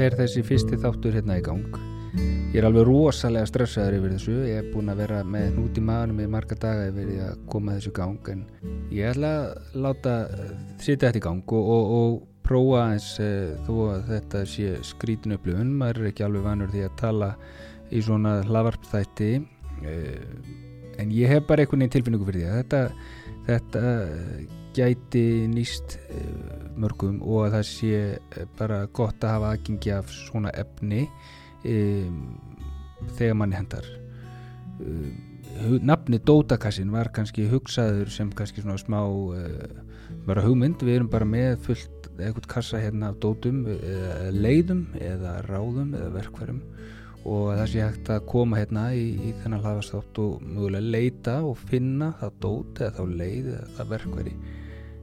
fer þessi fyrsti þáttur hérna í gang. Ég er alveg rosalega stressaður yfir þessu. Ég er búin að vera með nút í maðunum í marga daga yfir því að koma þessu gang en ég ætla að láta sitja þetta í gang og, og, og prófa eins e, þó að þetta sé skrítin upplifun maður er ekki alveg vanur því að tala í svona hlavarpþætti e, en ég hef bara einhvern veginn tilfinningu fyrir því að þetta, þetta gæti nýst eh, mörgum og að það sé eh, bara gott að hafa aðgengi af svona efni um, þegar manni hendar um, nafni Dótakassin var kannski hugsaður sem kannski svona smá uh, bara hugmynd, við erum bara með fullt eitthvað kassa hérna af dótum eða leiðum eða ráðum eða verkvarum og það sé hægt að koma hérna í, í þennan hlaðastátt og mögulega leita og finna það dót eða þá leið eða það verkvari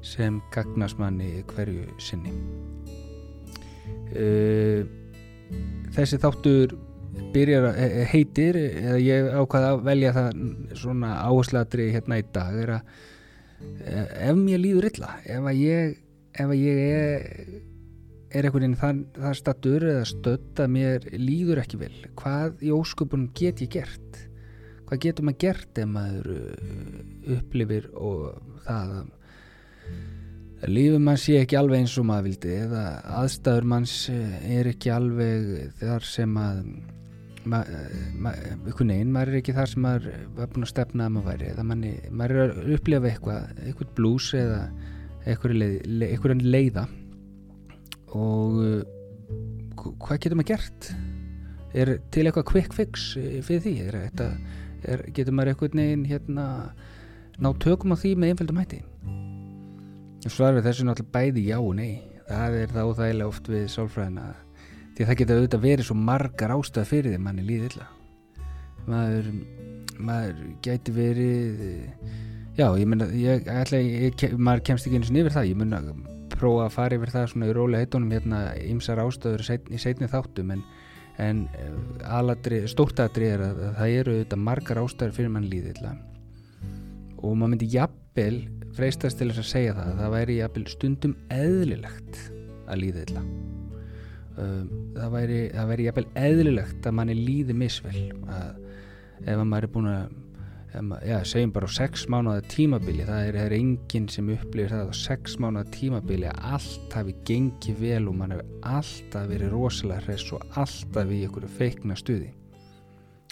sem gagnast manni hverju sinni. Uh, þessi þáttur byrjar að heitir eða ég ákvaða að velja það svona áhersladri hérna í dag er að ef mér líður illa ef að ég, ef að ég er, er einhvern veginn það, það statur eða stödd að mér líður ekki vel hvað í ósköpunum get ég gert? Hvað getur maður gert ef maður upplifir og það að lífum mann sé ekki alveg eins og maður vildi eða aðstæður manns er ekki alveg þar sem að einhvern veginn, maður er ekki þar sem maður var búin að stefna að maður væri eða manni, maður er að upplifa eitthvað eitthvað blús eða eitthvað, leið, leiða. Og hvað getur maður gert? Er til eitthvað quick fix fyrir því? Er, er, getur maður eitthvað neginn hérna ná tökum á því með einfjöldum hætti Svarfið þessu er náttúrulega bæði já og nei. Það er það óþægilega oft við sálfræðina því að það geta auðvitað verið svo margar ástæð fyrir því manni líði illa. Maður, maður gæti verið, já ég menna, ég, ég, maður kemst ekki eins og nýfir það. Ég að prófa að fara yfir það svona í rólega heitunum hérna ymsar ástöður í setni þáttum en, en aladri, stórtadri er að, að það eru auðvitað margar ástæður fyrir manni líði illa og maður myndi jafnvel freistast til þess að segja það það væri stundum eðlilegt að líða illa. Um, það væri, það væri eðlilegt að manni líði misvel að ef maður er búin að já, segjum bara á sex mánuða tímabili það er, er enginn sem upplifir það á sex mánuða tímabili að allt hafi gengið vel og mann hefur alltaf verið rosalega hress og alltaf í einhverju feikna stuði.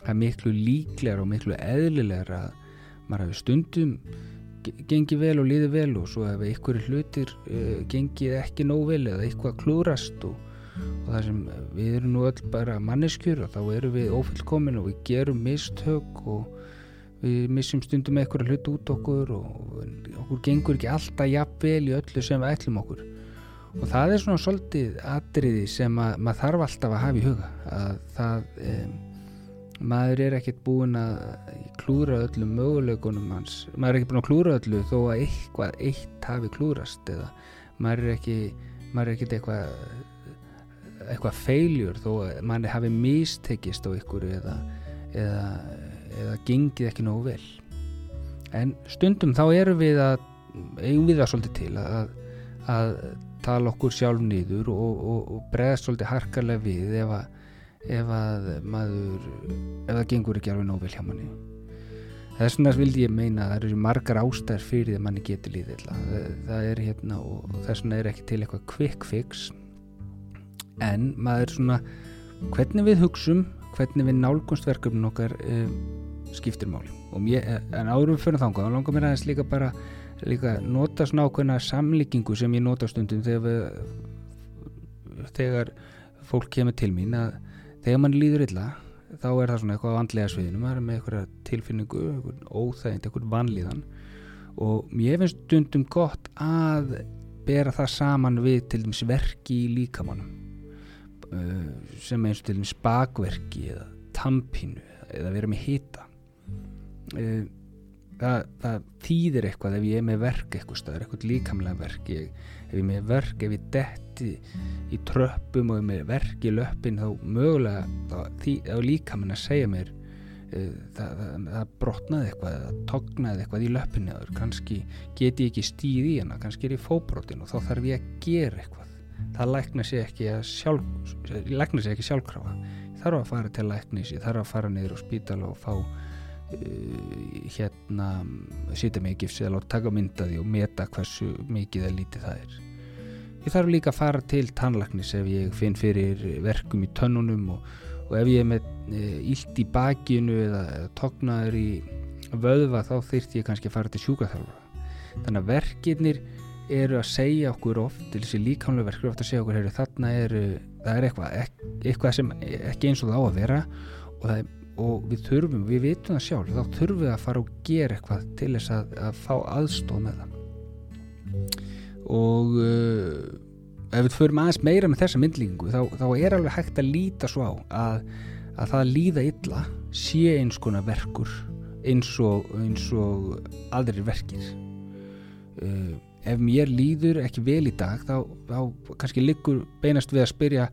Það er miklu líklegar og miklu eðlilegar að maður hefur stundum gengið vel og líðið vel og svo ef einhverju hlutir uh, gengið ekki nóg vel eða eitthvað klúrast og, og það sem við erum nú öll bara manneskjur og þá erum við ófyllkomin og við gerum mistök og við missum stundum einhverju hlut út okkur og okkur gengur ekki alltaf jafnvel í öllu sem við ætlum okkur. Og það er svona svolítið atriði sem að, maður þarf alltaf að hafa í huga að það um, maður er ekkert búin að klúra öllum möguleikunum hans. Maður er ekki búin að klúra öllu þó að eitthvað eitt hafi klúrast eða maður er ekki maður er ekkert eitthvað eitthvað feiljur þó að maður hafi mistekist á ykkur eða, eða, eða gengið ekki nógu vel. En stundum þá erum við að eigum við það svolítið til að, að tala okkur sjálf nýður og, og, og bregðast svolítið harkarlega við ef að ef að maður ef það gengur ekki alveg nóg vel hjá manni. Þess vegna vildi ég meina að það eru margar ástæðar fyrir því að manni getur líðið það, það er hérna og þess vegna er ekki til eitthvað quick fix. En maður svona hvernig við hugsum hvernig við nálgunstverkefnum okkar um, skiptir máli. Mér, en árum fyrir þángu þá langar mér aðeins líka bara líka nota svona ákveðna samlíkingu sem ég nota stundum þegar við, þegar fólk kemur til mín að þegar mann líður illa þá er það svona eitthvað á andlega sviðinu maður er með eitthvað tilfinningu, eitthvað óþægind eitthvað vanlíðan. Og mér finnst stundum gott að bera það saman við til dæmis verki í líkamannum uh, sem eins og til dæmis bakverki eða tampinu eða vera með hita. Uh, það, það þýðir eitthvað ef ég er með verk eitthvað staður, eitthvað líkamlega verk ég, ef ég er með verk, ef ég detti í tröppum og er með verk í löppin þá mögulega þá, því, þá líka mann að segja mér uh, það, það, það brotnaði eitthvað það tognaði eitthvað í löppinni kannski get ég ekki stíð í hana kannski er ég fóbrotin og þá þarf ég að gera eitthvað. Það lækna sér ekki sjálf, lækna sér ekki sjálfkrafa. Þarf að fara til læknis ég þarf að fara niður á spítal og fá uh, hérna sýta mig ekki fsel og taka myndaði og meta hversu mikið eða lítið það er. Ég þarf líka að fara til tannlæknis ef ég finn fyrir verkum í tönnunum og, og ef ég er með ílt e, í bakinu eða tóknaður í vöðva þá þyrft ég kannski að fara til sjúkaþjálfara þannig að verkirnir eru að segja okkur oft til þessi líkamlega verkir ofta að segja okkur heyru, þarna er, það er eitthvað, eitthvað sem ekki eins og það á að vera og, er, og við þurfum, við vitum það sjálf þá þurfum við að fara og gera eitthvað til þess að, að fá aðstóð með það. Og uh, ef við förum aðeins meira með þessa myndlíkingu þá, þá er alveg hægt að líta svo á að, að það að líða illa sé eins konar verkur eins og, eins og aðrir verkir. Uh, ef mér líður ekki vel í dag þá, þá kannski liggur beinast við að spyrja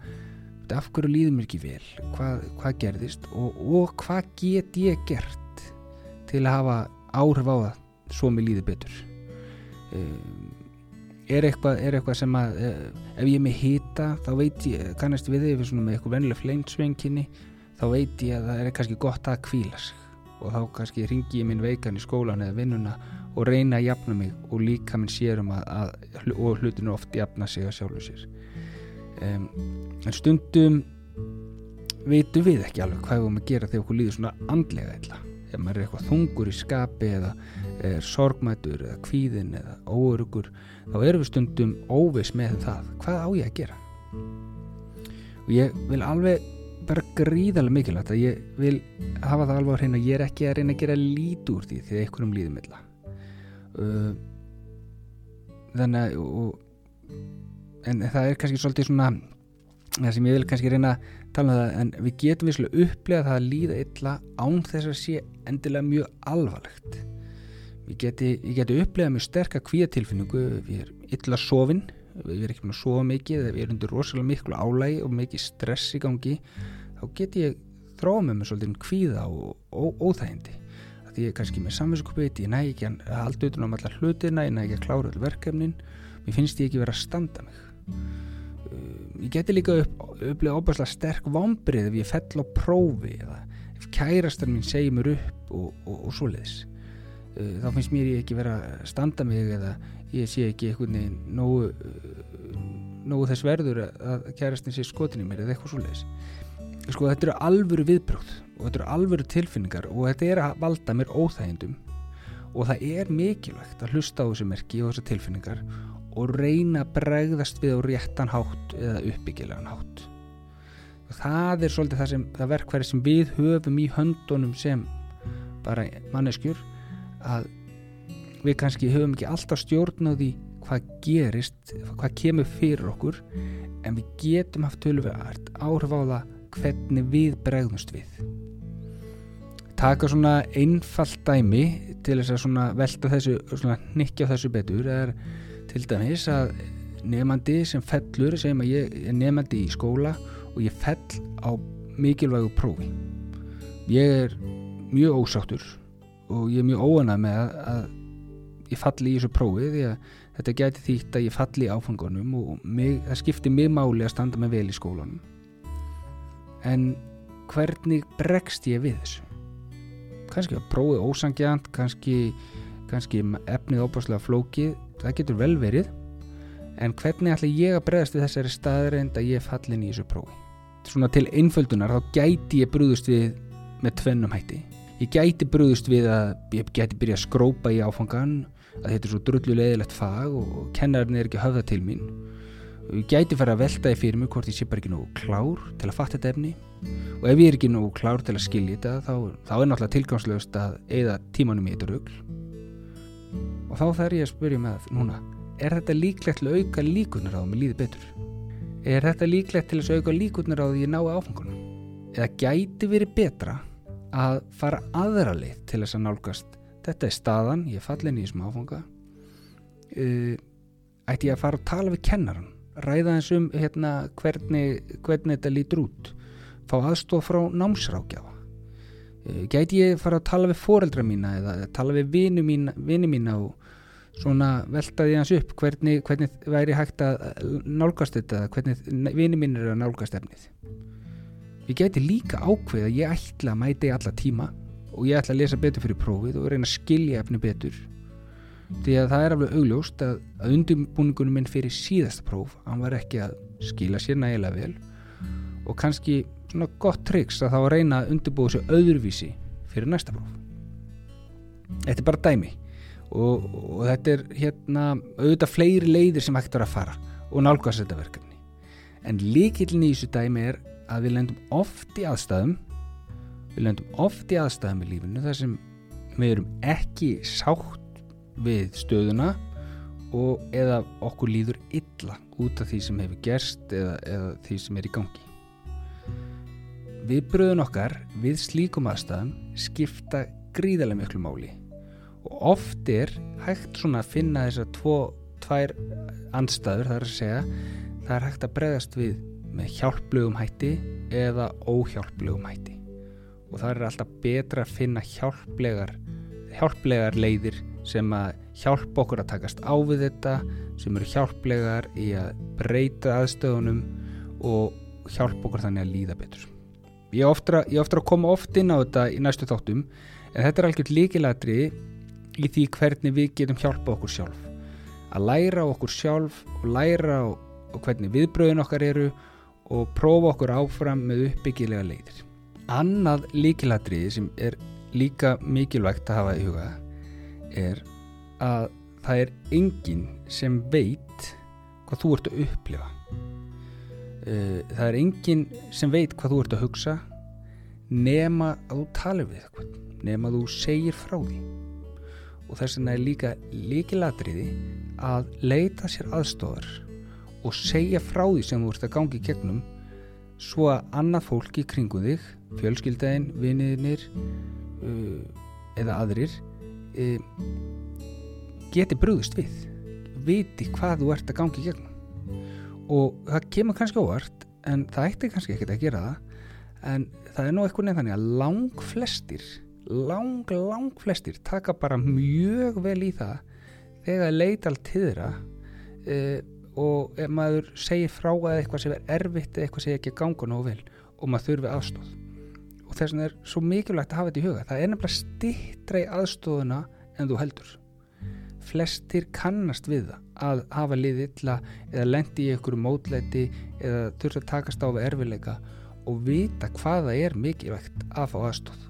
af hverju líður mér ekki vel? Hvað, hvað gerðist? Og, og hvað get ég gert til að hafa áhrif á það svo mér líður betur? Um, er, eitthvað, er eitthvað sem að eh, ef ég er með hýta þá veit ég kannast við því ef ég er með eitthvað vennileg fleinsvenginni þá veit ég að það er kannski gott að kvíla sig. Og þá kannski ringi ég minn veikan í skólan eða vinnuna og reyna að jafna mig og líka minn sérum að, að og hlutinu oft jafna sig að sjálfu sér um, en stundum veitum við ekki alveg hvað við erum að gera þegar okkur líður svona andlega eða ef maður er eitthvað þungur í skapi eða er sorgmætur eða kvíðin eða óörugur þá erum við stundum óvis með það. Hvað á ég að gera? Og ég vil alveg bara gríðarlega mikilvægt að ég vil hafa það alveg á hrein og ég er ekki að reyna að gera lít úr því að einhverjum líður milla uh, þannig að og, en það er kannski svolítið svona það sem ég vil kannski reyna að tala um það en við getum visslega upplegað það að líða illa án þess að sé endilega mjög alvarlegt. Geti, ég geti upplegað mjög sterk að kvíatilfinningu við erum illa sofinn við erum ekki með að sofa mikið við erum undir rosalega miklu álægi og mikið stress í gangi þá get ég þróa með mig svolítið kvíða og óþægindi. Því ég er kannski með samvinskuppið ég næ ekki að halda utan á um allar hlutina ég næ ekki að klára all verkefnin mér finnst ég ekki verið að standa mig ég geti líka upp, upplega óbærslega sterk vombrið ef ég fell á prófi eða ef kærastar mín segir mér upp og, og, og svoleiðis. Uh, þá finnst mér ég ekki verið að standa mig eða ég sé ekki eitthvað nógu, uh, nógu þess verður að kærastin sé skotin í mér eða eitthvað svoleiðis. Sko þetta eru alvöru viðbrúð og þetta eru alvöru tilfinningar og þetta er að valda mér óþægindum og það er mikilvægt að hlusta á þessu merki og þessu tilfinningar og reyna að bregðast við á réttan hátt eða uppbyggilegan hátt. Og það er svolítið það, sem, það verkværi sem við höfum í höndunum sem bara manneskjur að við kannski höfum ekki alltaf stjórn á því hvað gerist, hvað kemur fyrir okkur en við getum haft tölvöld áhrif á það hvernig við bregðumst við. Taka svona einfalt dæmi til þess að velta þessu nikja þessu betur er til dæmis að nefandi sem fellur, segjum að ég er nefandi í skóla og ég fell á mikilvægu prófi. Ég er mjög ósáttur og ég er mjög óanað með að, að ég falli í þessu prófi því að þetta gæti þýtt að ég falli í áfangunum og mig, það skiptir mig máli að standa mig vel í skólanum. En hvernig bregst ég við þessu? Kannski að prófið ósangjant kannski, kannski efnið óbáslega flókið það getur vel verið. En hvernig ætla ég að bregðast við þessari staðreind að ég fallin í þessu prófi? Svona til einföldunar þá gæti ég brúðust við með tvennum hætti. Ég gæti brúðust við að ég gæti byrja að skrópa í áfangan að þetta er svo drullulegilegt fag og kennarinn er ekki höfða til mín. Ég gæti fara að velta því fyrir mig hvort ég sé bara ekki nógu klár til að fatta þetta efni. Og ef ég er ekki nógu klár til að skilja þetta þá, þá er náttúrulega tilgangslöst að eða tímanum í þetta rugg og þá þarf ég að spyrja með núna er þetta líklegt til að auka líkunar á að mér líði betur? Er þetta líklegt til að auka líkunar á því ég nái áfangunum? Eða gæti verið betra að fara aðra leið til þess að nálgast þetta er staðan, ég fallin í þessum áfanga. Ætti ég að fara og tala við kennaran ræða eins um hérna, hvernig, hvernig þetta lítur út? Fá aðstof frá námsrákjafa eh, gæti ég fara að tala við foreldra mína eða tala við vini mína, mína og svona veltaði hans upp hvernig, hvernig væri hægt að nálgast þetta hvernig vini mín er að nálgast efnið. Ég geti líka ákveð að ég ætla að mæta í alla tíma og ég ætla að lesa betur fyrir prófið og reyna að skilja efni betur. Því að það er alveg augljóst að, að undirbúningunum minn fyrir síðasta próf hann var ekki að skila sér nægilega vel og kannski svona gott triks að þá að reyna að undirbúa sér öðruvísi fyrir næsta próf. Þetta er bara dæmi. Og, og þetta er hérna auðvitað fleiri leiðir sem hægt er að fara og nálgast þetta verkefni. En líkillin í þessu dæmi er að við lendum oft í aðstæðum við lendum oft í aðstæðum í lífinu þar sem við erum ekki sátt við stöðuna og eða okkur líður illa út af því sem hefur gerst eða, eða því sem er í gangi. Viðbröðun okkar við slíkum aðstæðum skipta gríðarlega miklu máli. Og oft er hægt svona að finna þessar tvo, tvær andstæður, það er að segja það er hægt að bregðast við með hjálplegum hætti eða óhjálplegum hætti. Og það er alltaf betra að finna hjálplegar hjálplegar leiðir sem að hjálpa okkur að takast á við þetta sem eru hjálplegar í að breyta aðstöðunum og hjálpa okkur þannig að líða betur ég ofta að koma oft inn á þetta í næstu þáttum en þetta er algjört líkilatri í því hvernig við getum hjálpa okkur sjálf. Að læra okkur sjálf og læra og hvernig viðbröðin okkar eru og prófa okkur áfram með uppbyggilega leiðir. Annað líkilatriði sem er líka mikilvægt að hafa í huga er að það er enginn sem veit hvað þú ert að upplifa það er enginn sem veit hvað þú ert að hugsa nema að þú talir við eitthvað nema að þú segir frá því. Og þess vegna er líka líkilatriði að leita sér aðstofar og segja frá því sem þú ert að gangi gegnum svo að annað fólki kringu þig fjölskyldaðin, viniðinir uh, eða aðrir uh, geti brúðist við viti hvað þú ert að gangi gegnum og það kemur kannski óvart en það ætti kannski ekkert að gera það. En það er nú eitthvað nefn þannig að lang flestir lang, lang flestir taka bara mjög vel í það þegar leita allt til þeirra uh, og ef maður segir frá að eitthvað sem er erfitt eða eitthvað sem ekki ganga nógu vel og maður þurfi aðstóð og þess vegna er svo mikilvægt að hafa þetta í huga. Það er nefnilega stittra í aðstóðuna en þú heldur flestir kannast við að hafa liðið illa eða lendi í einhverju mótleiti eða þurfa að takast á við erfileika og vita hvaða er mikilvægt að fá aðstóð.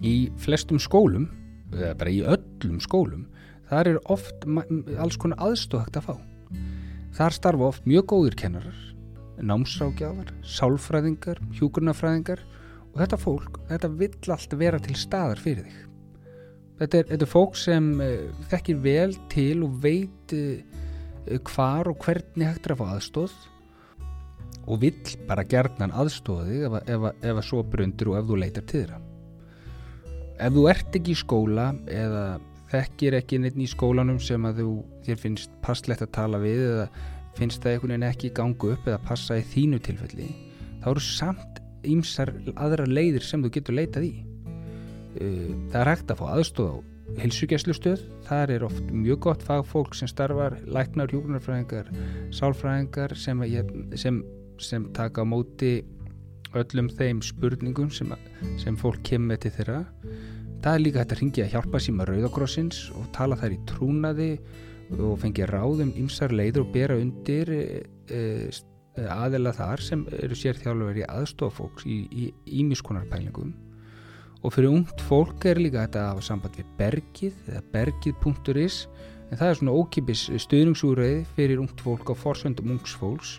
Í flestum skólum, eða bara í öllum skólum, þar er oft alls konar aðstóðagt að fá. Þar starfa oft mjög góðir kennarar, námsrákjafar, sálfræðingar, hjúkurnafræðingar og þetta fólk, þetta vill allt vera til staðar fyrir þig. Þetta er, þetta er fólk sem uh, þekkir vel til og veit uh, hvar og hvernig hægt er að fá aðstóð og vill bara gerðnan aðstóði ef, að svo brundur og ef þú leitar til þeirra. Ef þú ert ekki í skóla eða þekkir ekki neitt í skólanum sem að þú, þér finnst passlegt að tala við eða finnst það einhvern veginn ekki gangu upp eða passa í þínu tilfelli, þá eru samt ýmsar aðra leiðir sem þú getur leitað í. Eh, það er hægt að fá aðstóð á hilsugjæslustöð, þar er oft mjög gott fagfólk sem starfar læknar, hjúgrunarfræðingar, sálfræðingar sem, sem, sem taka á móti öllum þeim spurningum sem, sem fólk kemur til þeirra. Það er líka hægt að ringja að hjálpa síma Rauðakrossins og tala þær í trúnaði og fengja ráðum ymsar leiður og bera undir e, e, aðela þar sem eru sérþjálfur í aðstofóks í ímiskonarpælingum og fyrir ungt fólk er líka þetta að hafa samband við bergið eða bergið.is en það er svona ókipis stuðningsúröði fyrir ungt fólk á forsvöndum ungs fólks.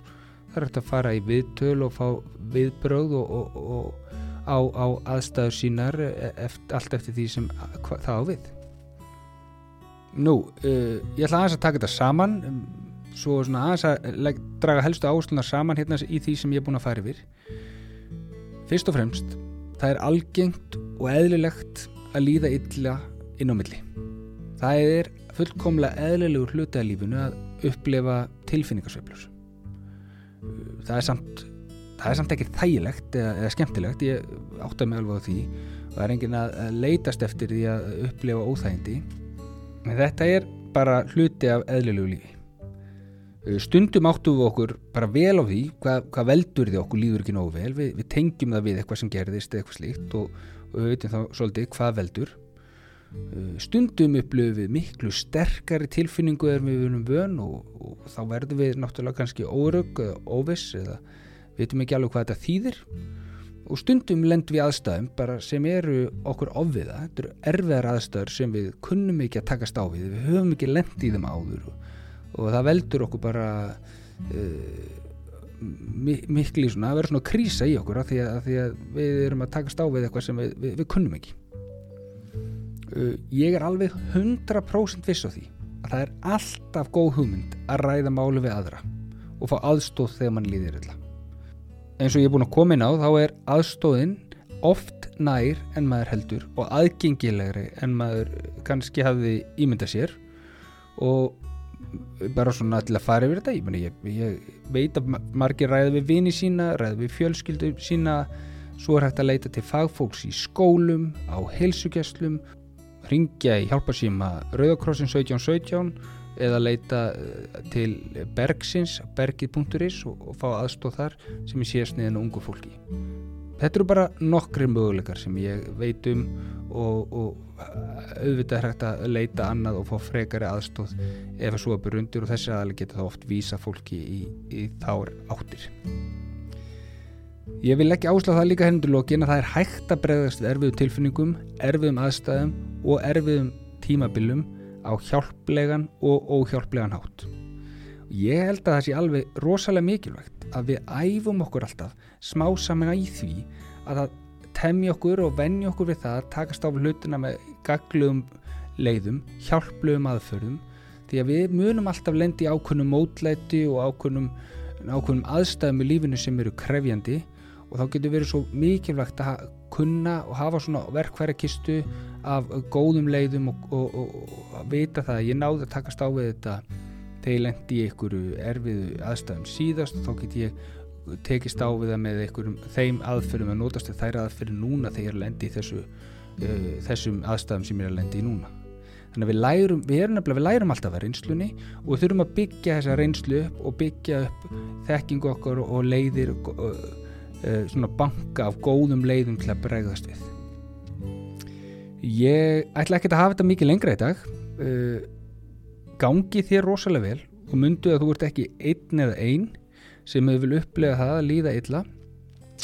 Það er hægt að fara í viðtöl og fá viðbröð og, og, og á, á aðstæður sínar eftir, allt eftir því sem það á við. Nú, uh, ég ætla aðeins að taka þetta saman. Um, svo svona aðeins að draga helstu áslunar saman hérna í því sem ég er búin að fara yfir. Fyrst og fremst það er algengt og eðlilegt að líða illa inn á milli. Það er fullkomlega eðlilegur hluti að lífunu að upplefa tilfinningarsveiflur. Það er samt, það er samt ekki þægilegt eða, eða skemmtilegt, ég átta mig alveg á því og það er engin að leitast eftir því að upplefa óþægindi. En þetta er bara hluti af eðlilegu lífi stundum áttum við okkur bara vel á því hvað, hvað veldur því okkur líður ekki nógu vel. Við, við tengjum það við eitthvað sem gerðist eitthvað slíkt og, og við veitum þá svolítið hvað veldur. Uh, stundum upplöfum við miklu sterkari tilfinningu þegar við erum vön og, og þá verðum við náttúrulega kannski órögg eða óviss eða við veitum ekki alveg hvað þetta þýðir. Og stundum lendum við aðstæðum bara sem eru okkur ofviða. Þetta eru erfiðar aðstæður sem við kunnum ekki að takast á við. Við höfum ekki lendið í þeim áður og og það veldur okkur bara uh, miklu svona, það verður svona krísa í okkur af því, því að við erum að takast á við eitthvað sem við, við, við kunnum ekki. Uh, ég er alveg 100% viss á því að það er alltaf góð hugmynd að ræða málu við aðra og fá aðstóð þegar mann líðir illa. Eins og ég er búin að koma inn á þá er aðstóðin oft nær en maður heldur og aðgengilegri en maður kannski hafi ímyndað sér. Og bara svona til að fara yfir þetta. Ég, meni, ég, ég veit að margir ræði við vini sína, ræði við fjölskyldu sína. Svo er hægt að leita til fagfólks í skólum, á heilsugjastlum ringja í hjálparsýma Rauðakrossin 1717 eða leita eh, til Bergsins, bergið.is og, og fá aðstóð þar sem ég sé sniðinu ungu fólki þetta eru bara nokkri möguleikar sem ég veit um og, og auðvitað er hægt að leita annað og fá frekari aðstóð ef það svo er burundir og þessi aðalega geta þá oft vísa fólki í, í þár áttir. Ég vil ekki áslá það líka hendur lókin að það er hægt að bregðast erfiðum tilfinningum erfiðum aðstæðum og erfiðum tímabilum á hjálplegan og óhjálplegan hátt ég held að það sé alveg rosalega mikilvægt að við æfum okkur alltaf smá saman í því að það temja okkur og venja okkur við það að takast á hlutina með gagluðum leiðum, hjálpluðum aðförðum því að við munum alltaf lendi í ákveðnum mótlæti og ákveðnum, ákveðnum aðstæðum í lífinu sem eru krefjandi. Og þá getur verið svo mikilvægt að kunna og hafa svona verkværakistu af góðum leiðum og, og, og, og vita það að ég náði að takast á við þetta ég lendi í einhverju erfiðu aðstæðum síðast og þá get ég tekist á við það með einhverjum þeim aðferðum að notast þær aðferðum núna þegar ég lendi í þessu, uh, þessum aðstæðum sem ég er að lendi í núna. Þannig að við lærum, við erum nefnilega, við lærum alltaf að reynslunni og þurfum að byggja þessa reynslu upp og byggja upp þekkingu okkar og leiðir uh, uh, svona banka af góðum leiðum til að bregðast við. Ég ætla ekki að hafa þetta mikið lengra í dag uh, gangi þér rosalega vel og myndu að þú ert ekki einn eða einn sem hefur vil upplega það að líða illa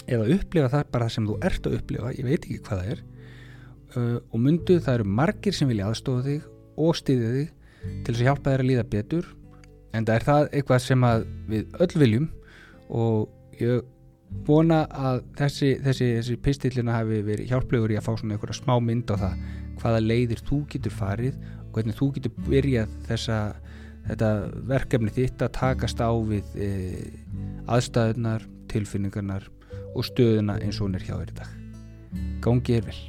eða upplega það bara sem þú ert að upplega, ég veit ekki hvað það er uh, og myndu það eru margir sem vilja aðstofa þig og stýðja þig til þess að hjálpa þér að líða betur en það er það eitthvað sem við öll viljum og ég vona að þessi, þessi, þessi pistillina hafi verið hjálplegur í að fá svona einhverja smá mynd á það hvaða leiðir þú getur farið hvernig þú getur byrjað þessa, þetta verkefni þitt að takast á við e, aðstæðunar, tilfinningarnar og stöðuna eins og hún er hjá þér í dag. Gangi er vel.